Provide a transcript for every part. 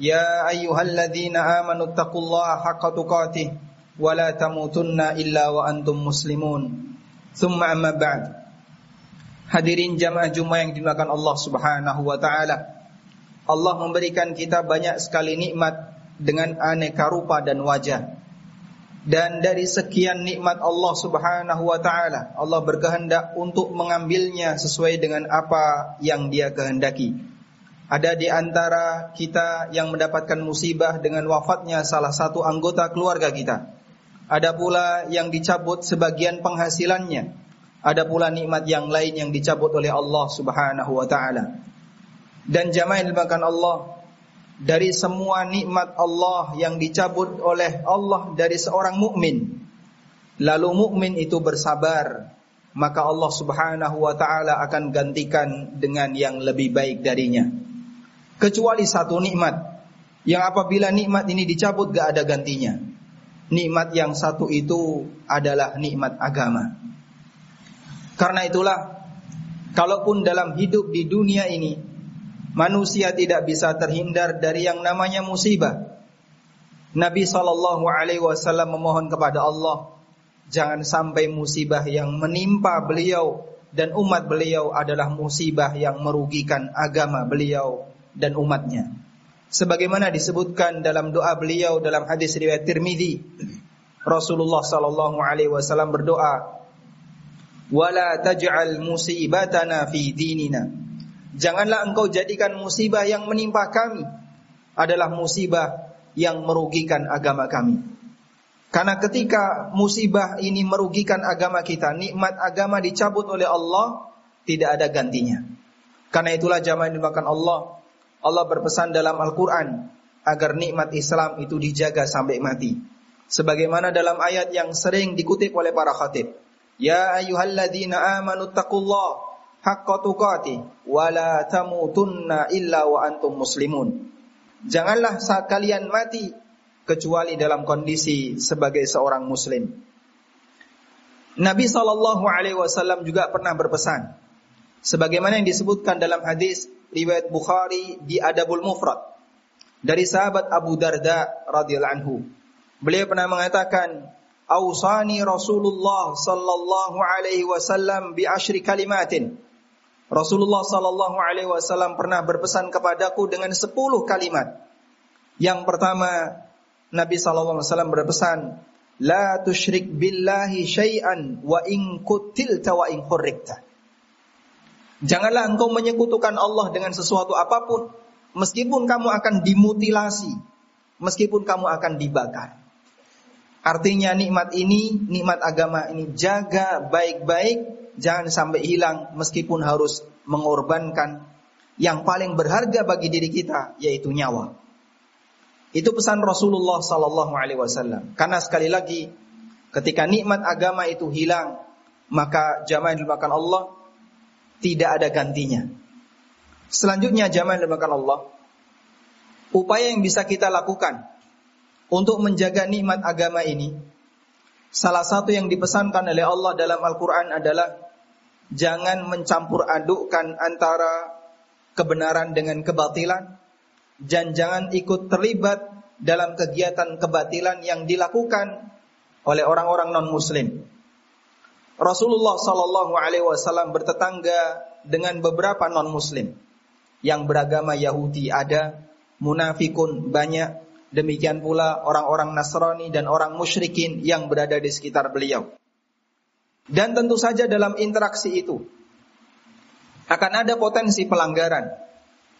يا أيها الذين آمنوا اتقوا الله حق تقاته ولا تموتن إلا وأنتم مسلمون ثم أما بعد Hadirin jamaah Jumat yang dimuliakan Allah Subhanahu wa taala. Allah memberikan kita banyak sekali nikmat dengan aneka rupa dan wajah. Dan dari sekian nikmat Allah Subhanahu wa taala, Allah berkehendak untuk mengambilnya sesuai dengan apa yang Dia kehendaki. Ada di antara kita yang mendapatkan musibah dengan wafatnya salah satu anggota keluarga kita. Ada pula yang dicabut sebagian penghasilannya. Ada pula nikmat yang lain yang dicabut oleh Allah Subhanahu wa taala. Dan jamaah dimakan Allah dari semua nikmat Allah yang dicabut oleh Allah dari seorang mukmin. Lalu mukmin itu bersabar, maka Allah Subhanahu wa taala akan gantikan dengan yang lebih baik darinya kecuali satu nikmat yang apabila nikmat ini dicabut gak ada gantinya. Nikmat yang satu itu adalah nikmat agama. Karena itulah kalaupun dalam hidup di dunia ini manusia tidak bisa terhindar dari yang namanya musibah. Nabi sallallahu alaihi wasallam memohon kepada Allah jangan sampai musibah yang menimpa beliau dan umat beliau adalah musibah yang merugikan agama beliau dan umatnya. Sebagaimana disebutkan dalam doa beliau dalam hadis riwayat Tirmizi, Rasulullah sallallahu alaihi wasallam berdoa, "Wala taj'al musibatana fi dinina." Janganlah engkau jadikan musibah yang menimpa kami adalah musibah yang merugikan agama kami. Karena ketika musibah ini merugikan agama kita, nikmat agama dicabut oleh Allah, tidak ada gantinya. Karena itulah jamaah yang dimakan Allah, Allah berpesan dalam Al-Quran agar nikmat Islam itu dijaga sampai mati. Sebagaimana dalam ayat yang sering dikutip oleh para khatib. Ya ayyuhalladzina amanu taqullah haqqa tuqati wa la tamutunna illa wa antum muslimun. Janganlah saat kalian mati kecuali dalam kondisi sebagai seorang muslim. Nabi sallallahu alaihi wasallam juga pernah berpesan sebagaimana yang disebutkan dalam hadis riwayat Bukhari di Adabul Mufrad dari sahabat Abu Darda radhiyallahu anhu. Beliau pernah mengatakan, "Ausani Rasulullah sallallahu alaihi wasallam bi asyri kalimatin." Rasulullah sallallahu alaihi wasallam pernah berpesan kepadaku dengan 10 kalimat. Yang pertama, Nabi sallallahu alaihi wasallam berpesan, "La tusyrik billahi syai'an wa in kutilta wa in hurrikta." Janganlah engkau menyekutukan Allah dengan sesuatu apa pun, meskipun kamu akan dimutilasi, meskipun kamu akan dibakar. Artinya nikmat ini, nikmat agama ini jaga baik-baik jangan sampai hilang meskipun harus mengorbankan yang paling berharga bagi diri kita yaitu nyawa. Itu pesan Rasulullah sallallahu alaihi wasallam. Karena sekali lagi ketika nikmat agama itu hilang, maka jamaah dimakan Allah tidak ada gantinya. Selanjutnya yang dimakan Allah, upaya yang bisa kita lakukan untuk menjaga nikmat agama ini Salah satu yang dipesankan oleh Allah dalam Al-Quran adalah Jangan mencampur adukkan antara kebenaran dengan kebatilan Dan jangan ikut terlibat dalam kegiatan kebatilan yang dilakukan oleh orang-orang non-muslim Rasulullah Sallallahu Alaihi Wasallam bertetangga dengan beberapa non-muslim yang beragama Yahudi ada, munafikun banyak, Demikian pula orang-orang Nasrani dan orang musyrikin yang berada di sekitar beliau. Dan tentu saja dalam interaksi itu akan ada potensi pelanggaran.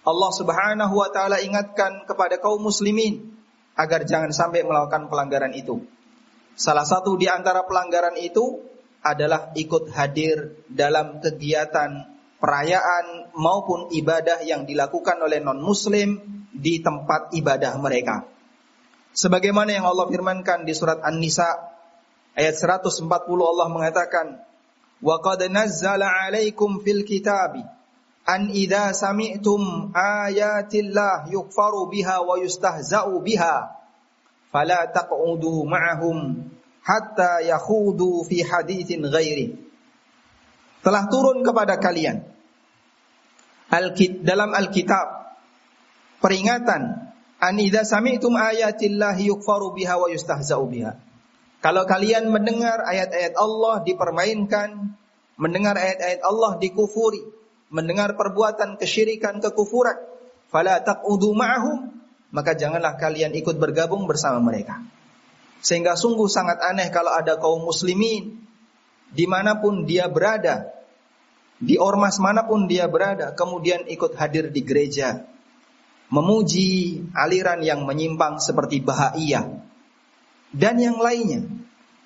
Allah Subhanahu wa taala ingatkan kepada kaum muslimin agar jangan sampai melakukan pelanggaran itu. Salah satu di antara pelanggaran itu adalah ikut hadir dalam kegiatan perayaan maupun ibadah yang dilakukan oleh non muslim di tempat ibadah mereka. Sebagaimana yang Allah firmankan di surat An-Nisa ayat 140 Allah mengatakan, "Wa qad nazzala 'alaikum fil kitabi an idza sami'tum ayatillah yukfaru biha wa yustahza'u biha fala taq'udu ma'ahum hatta yakhudu fi haditsin ghairi." Telah turun kepada kalian dalam Alkitab peringatan An idza sami'tum ayatillahi yukfaru biha wa yustahza'u biha. Kalau kalian mendengar ayat-ayat Allah dipermainkan, mendengar ayat-ayat Allah dikufuri, mendengar perbuatan kesyirikan, kekufuran, fala taqudu maka janganlah kalian ikut bergabung bersama mereka. Sehingga sungguh sangat aneh kalau ada kaum muslimin di mana pun dia berada, di ormas mana pun dia berada, kemudian ikut hadir di gereja, memuji aliran yang menyimpang seperti Bahaiyah dan yang lainnya.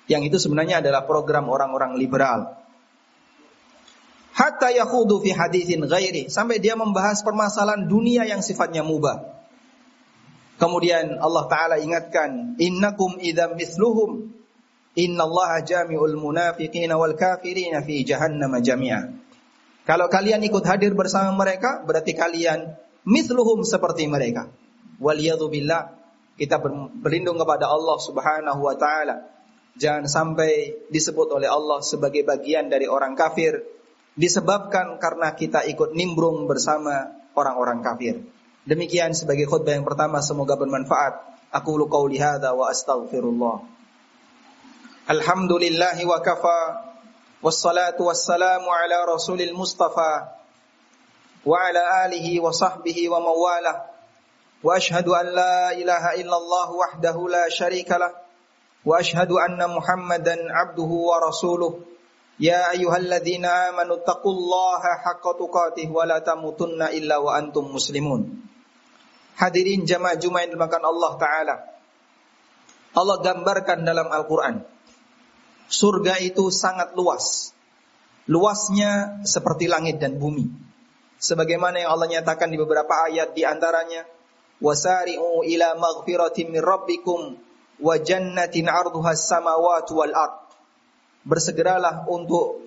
Yang itu sebenarnya adalah program orang-orang liberal. Hatta yakhudu fi hadithin ghairi sampai dia membahas permasalahan dunia yang sifatnya mubah. Kemudian Allah taala ingatkan, "Innakum idzam mithluhum innallaha jami'ul munafiqina wal kafirina fi jahannam jami'a." Kalau kalian ikut hadir bersama mereka, berarti kalian mithluhum seperti mereka. Waliyadzubillah kita berlindung kepada Allah Subhanahu wa taala. Jangan sampai disebut oleh Allah sebagai bagian dari orang kafir disebabkan karena kita ikut nimbrung bersama orang-orang kafir. Demikian sebagai khutbah yang pertama semoga bermanfaat. Aku lu qauli hadza wa astaghfirullah. Alhamdulillahi wa kafa wassalatu wassalamu ala rasulil mustafa wa ala alihi wa sahbihi wa mawalah. Wa ashhadu an la ilaha illallah wahdahu la syarika lah wa ashhadu anna muhammadan abduhu wa rasuluh. Ya ayyuhalladzina amanu taqullaha haqqa tuqatih wa la tamutunna illa wa antum muslimun. Hadirin jamaah Jumat yang dimakan Allah Ta'ala. Allah gambarkan dalam Al-Quran. Surga itu sangat luas. Luasnya seperti langit dan bumi. Sebagaimana yang Allah nyatakan di beberapa ayat di antaranya wasari'u ila maghfiratin min rabbikum wa jannatin samawati wal ard. Bersegeralah untuk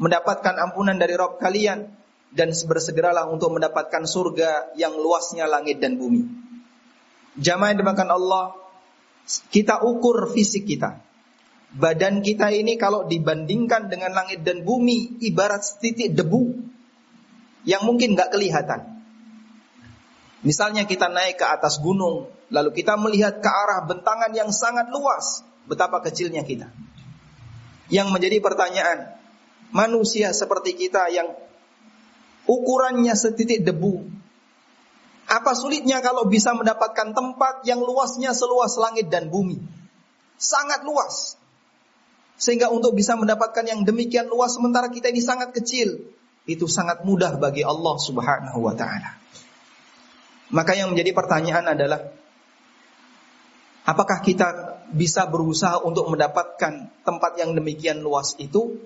mendapatkan ampunan dari Rabb kalian dan bersegeralah untuk mendapatkan surga yang luasnya langit dan bumi. Jamaah yang dimakan Allah, kita ukur fisik kita. Badan kita ini kalau dibandingkan dengan langit dan bumi ibarat titik debu yang mungkin nggak kelihatan. Misalnya kita naik ke atas gunung, lalu kita melihat ke arah bentangan yang sangat luas, betapa kecilnya kita. Yang menjadi pertanyaan, manusia seperti kita yang ukurannya setitik debu, apa sulitnya kalau bisa mendapatkan tempat yang luasnya seluas langit dan bumi? Sangat luas. Sehingga untuk bisa mendapatkan yang demikian luas sementara kita ini sangat kecil, itu sangat mudah bagi Allah Subhanahu wa taala. Maka yang menjadi pertanyaan adalah apakah kita bisa berusaha untuk mendapatkan tempat yang demikian luas itu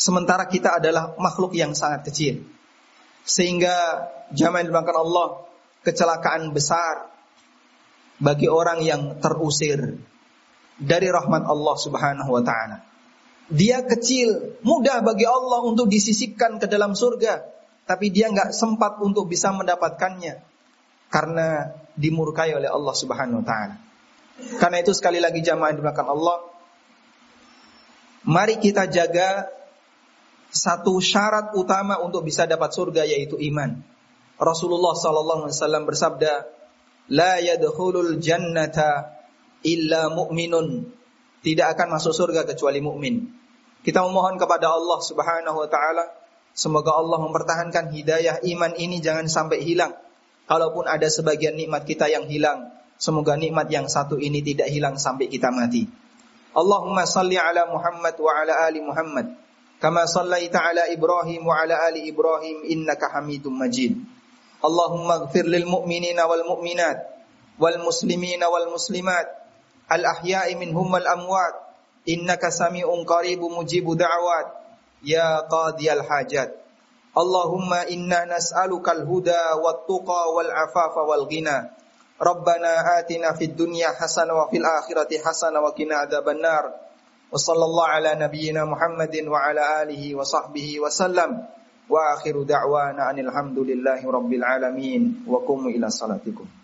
sementara kita adalah makhluk yang sangat kecil. Sehingga jamaah dimakan Allah kecelakaan besar bagi orang yang terusir dari rahmat Allah Subhanahu wa taala. Dia kecil, mudah bagi Allah untuk disisipkan ke dalam surga, tapi dia nggak sempat untuk bisa mendapatkannya karena dimurkai oleh Allah Subhanahu wa taala. Karena itu sekali lagi jamaah dimakan Allah, mari kita jaga satu syarat utama untuk bisa dapat surga yaitu iman. Rasulullah sallallahu alaihi wasallam bersabda, "La yadkhulul jannata illa mu'minun." Tidak akan masuk surga kecuali mukmin. Kita memohon kepada Allah Subhanahu wa taala semoga Allah mempertahankan hidayah iman ini jangan sampai hilang. Kalaupun ada sebagian nikmat kita yang hilang, semoga nikmat yang satu ini tidak hilang sampai kita mati. Allahumma salli ala Muhammad wa ala ali Muhammad kama sallaita ala Ibrahim wa ala ali Ibrahim innaka Hamidum Majid. Allahumma ighfir lil mu'minina wal mu'minat wal muslimina wal muslimat al ahya'i minhum wal amwat innaka sami'un qaribu mujibu da'wat ya qadiyal hajat Allahumma inna nas'aluka al-huda wat tuqa wal afafa wal ghina Rabbana atina fid dunya hasanah wa fil akhirati hasanah wa qina adzabannar. Wa sallallahu ala nabiyyina Muhammadin wa ala alihi